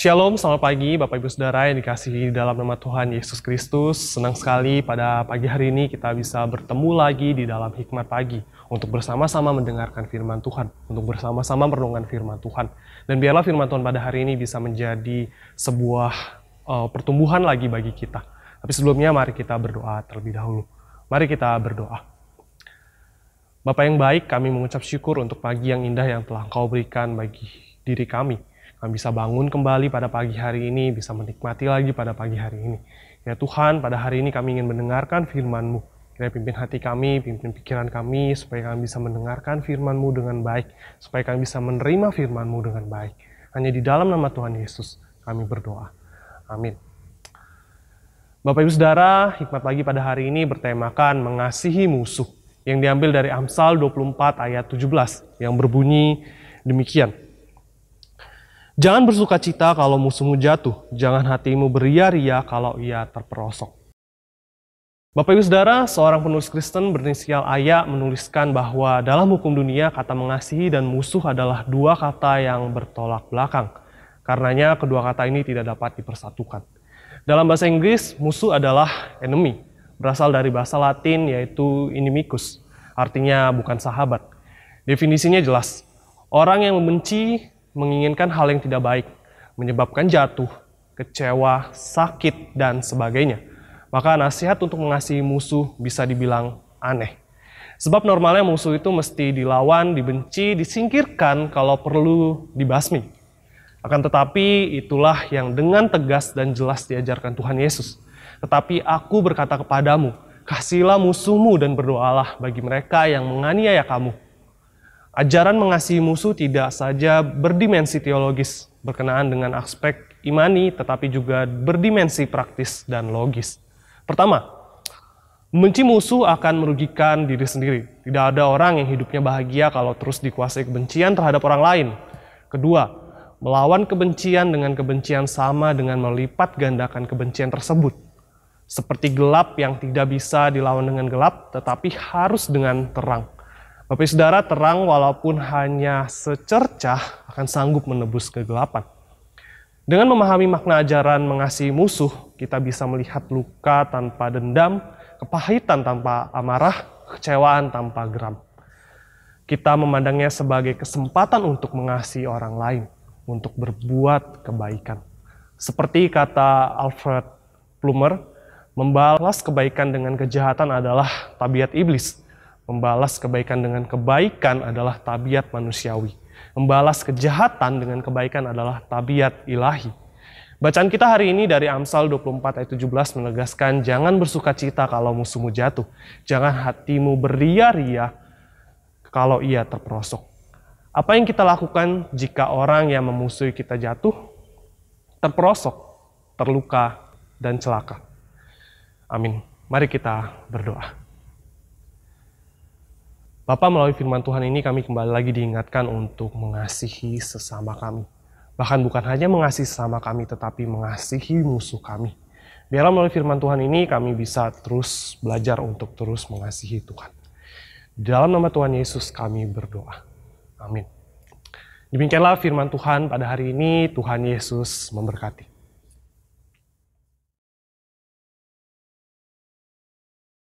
Shalom, selamat pagi Bapak Ibu Saudara yang dikasihi dalam nama Tuhan Yesus Kristus. Senang sekali pada pagi hari ini kita bisa bertemu lagi di dalam hikmat pagi untuk bersama-sama mendengarkan firman Tuhan, untuk bersama-sama merenungkan firman Tuhan. Dan biarlah firman Tuhan pada hari ini bisa menjadi sebuah uh, pertumbuhan lagi bagi kita. Tapi sebelumnya mari kita berdoa terlebih dahulu. Mari kita berdoa. Bapak yang baik, kami mengucap syukur untuk pagi yang indah yang telah Engkau berikan bagi diri kami kami bisa bangun kembali pada pagi hari ini, bisa menikmati lagi pada pagi hari ini. Ya Tuhan, pada hari ini kami ingin mendengarkan firman-Mu. Kira pimpin hati kami, pimpin pikiran kami, supaya kami bisa mendengarkan firman-Mu dengan baik, supaya kami bisa menerima firman-Mu dengan baik. Hanya di dalam nama Tuhan Yesus kami berdoa. Amin. Bapak Ibu Saudara, hikmat pagi pada hari ini bertemakan mengasihi musuh yang diambil dari Amsal 24 ayat 17 yang berbunyi demikian. Jangan bersuka cita kalau musuhmu jatuh. Jangan hatimu beria-ria kalau ia terperosok. Bapak Ibu Saudara, seorang penulis Kristen berinisial Aya menuliskan bahwa dalam hukum dunia kata mengasihi dan musuh adalah dua kata yang bertolak belakang. Karenanya kedua kata ini tidak dapat dipersatukan. Dalam bahasa Inggris, musuh adalah enemy, berasal dari bahasa Latin yaitu inimicus, artinya bukan sahabat. Definisinya jelas, orang yang membenci menginginkan hal yang tidak baik, menyebabkan jatuh, kecewa, sakit, dan sebagainya. Maka nasihat untuk mengasihi musuh bisa dibilang aneh. Sebab normalnya musuh itu mesti dilawan, dibenci, disingkirkan kalau perlu dibasmi. Akan tetapi itulah yang dengan tegas dan jelas diajarkan Tuhan Yesus. Tetapi aku berkata kepadamu, kasihilah musuhmu dan berdoalah bagi mereka yang menganiaya kamu Ajaran mengasihi musuh tidak saja berdimensi teologis berkenaan dengan aspek imani, tetapi juga berdimensi praktis dan logis. Pertama, membenci musuh akan merugikan diri sendiri. Tidak ada orang yang hidupnya bahagia kalau terus dikuasai kebencian terhadap orang lain. Kedua, melawan kebencian dengan kebencian sama dengan melipat gandakan kebencian tersebut. Seperti gelap yang tidak bisa dilawan dengan gelap, tetapi harus dengan terang Bapak saudara, terang walaupun hanya secercah akan sanggup menebus kegelapan. Dengan memahami makna ajaran mengasihi musuh, kita bisa melihat luka tanpa dendam, kepahitan tanpa amarah, kecewaan tanpa geram. Kita memandangnya sebagai kesempatan untuk mengasihi orang lain, untuk berbuat kebaikan. Seperti kata Alfred Plummer, membalas kebaikan dengan kejahatan adalah tabiat iblis Membalas kebaikan dengan kebaikan adalah tabiat manusiawi. Membalas kejahatan dengan kebaikan adalah tabiat ilahi. Bacaan kita hari ini dari Amsal 24 ayat 17 menegaskan jangan bersuka cita kalau musuhmu jatuh. Jangan hatimu beria-ria kalau ia terperosok. Apa yang kita lakukan jika orang yang memusuhi kita jatuh, terperosok, terluka, dan celaka? Amin. Mari kita berdoa. Bapak melalui firman Tuhan ini kami kembali lagi diingatkan untuk mengasihi sesama kami. Bahkan bukan hanya mengasihi sesama kami, tetapi mengasihi musuh kami. Biarlah melalui firman Tuhan ini kami bisa terus belajar untuk terus mengasihi Tuhan. Dalam nama Tuhan Yesus kami berdoa. Amin. Demikianlah firman Tuhan pada hari ini. Tuhan Yesus memberkati.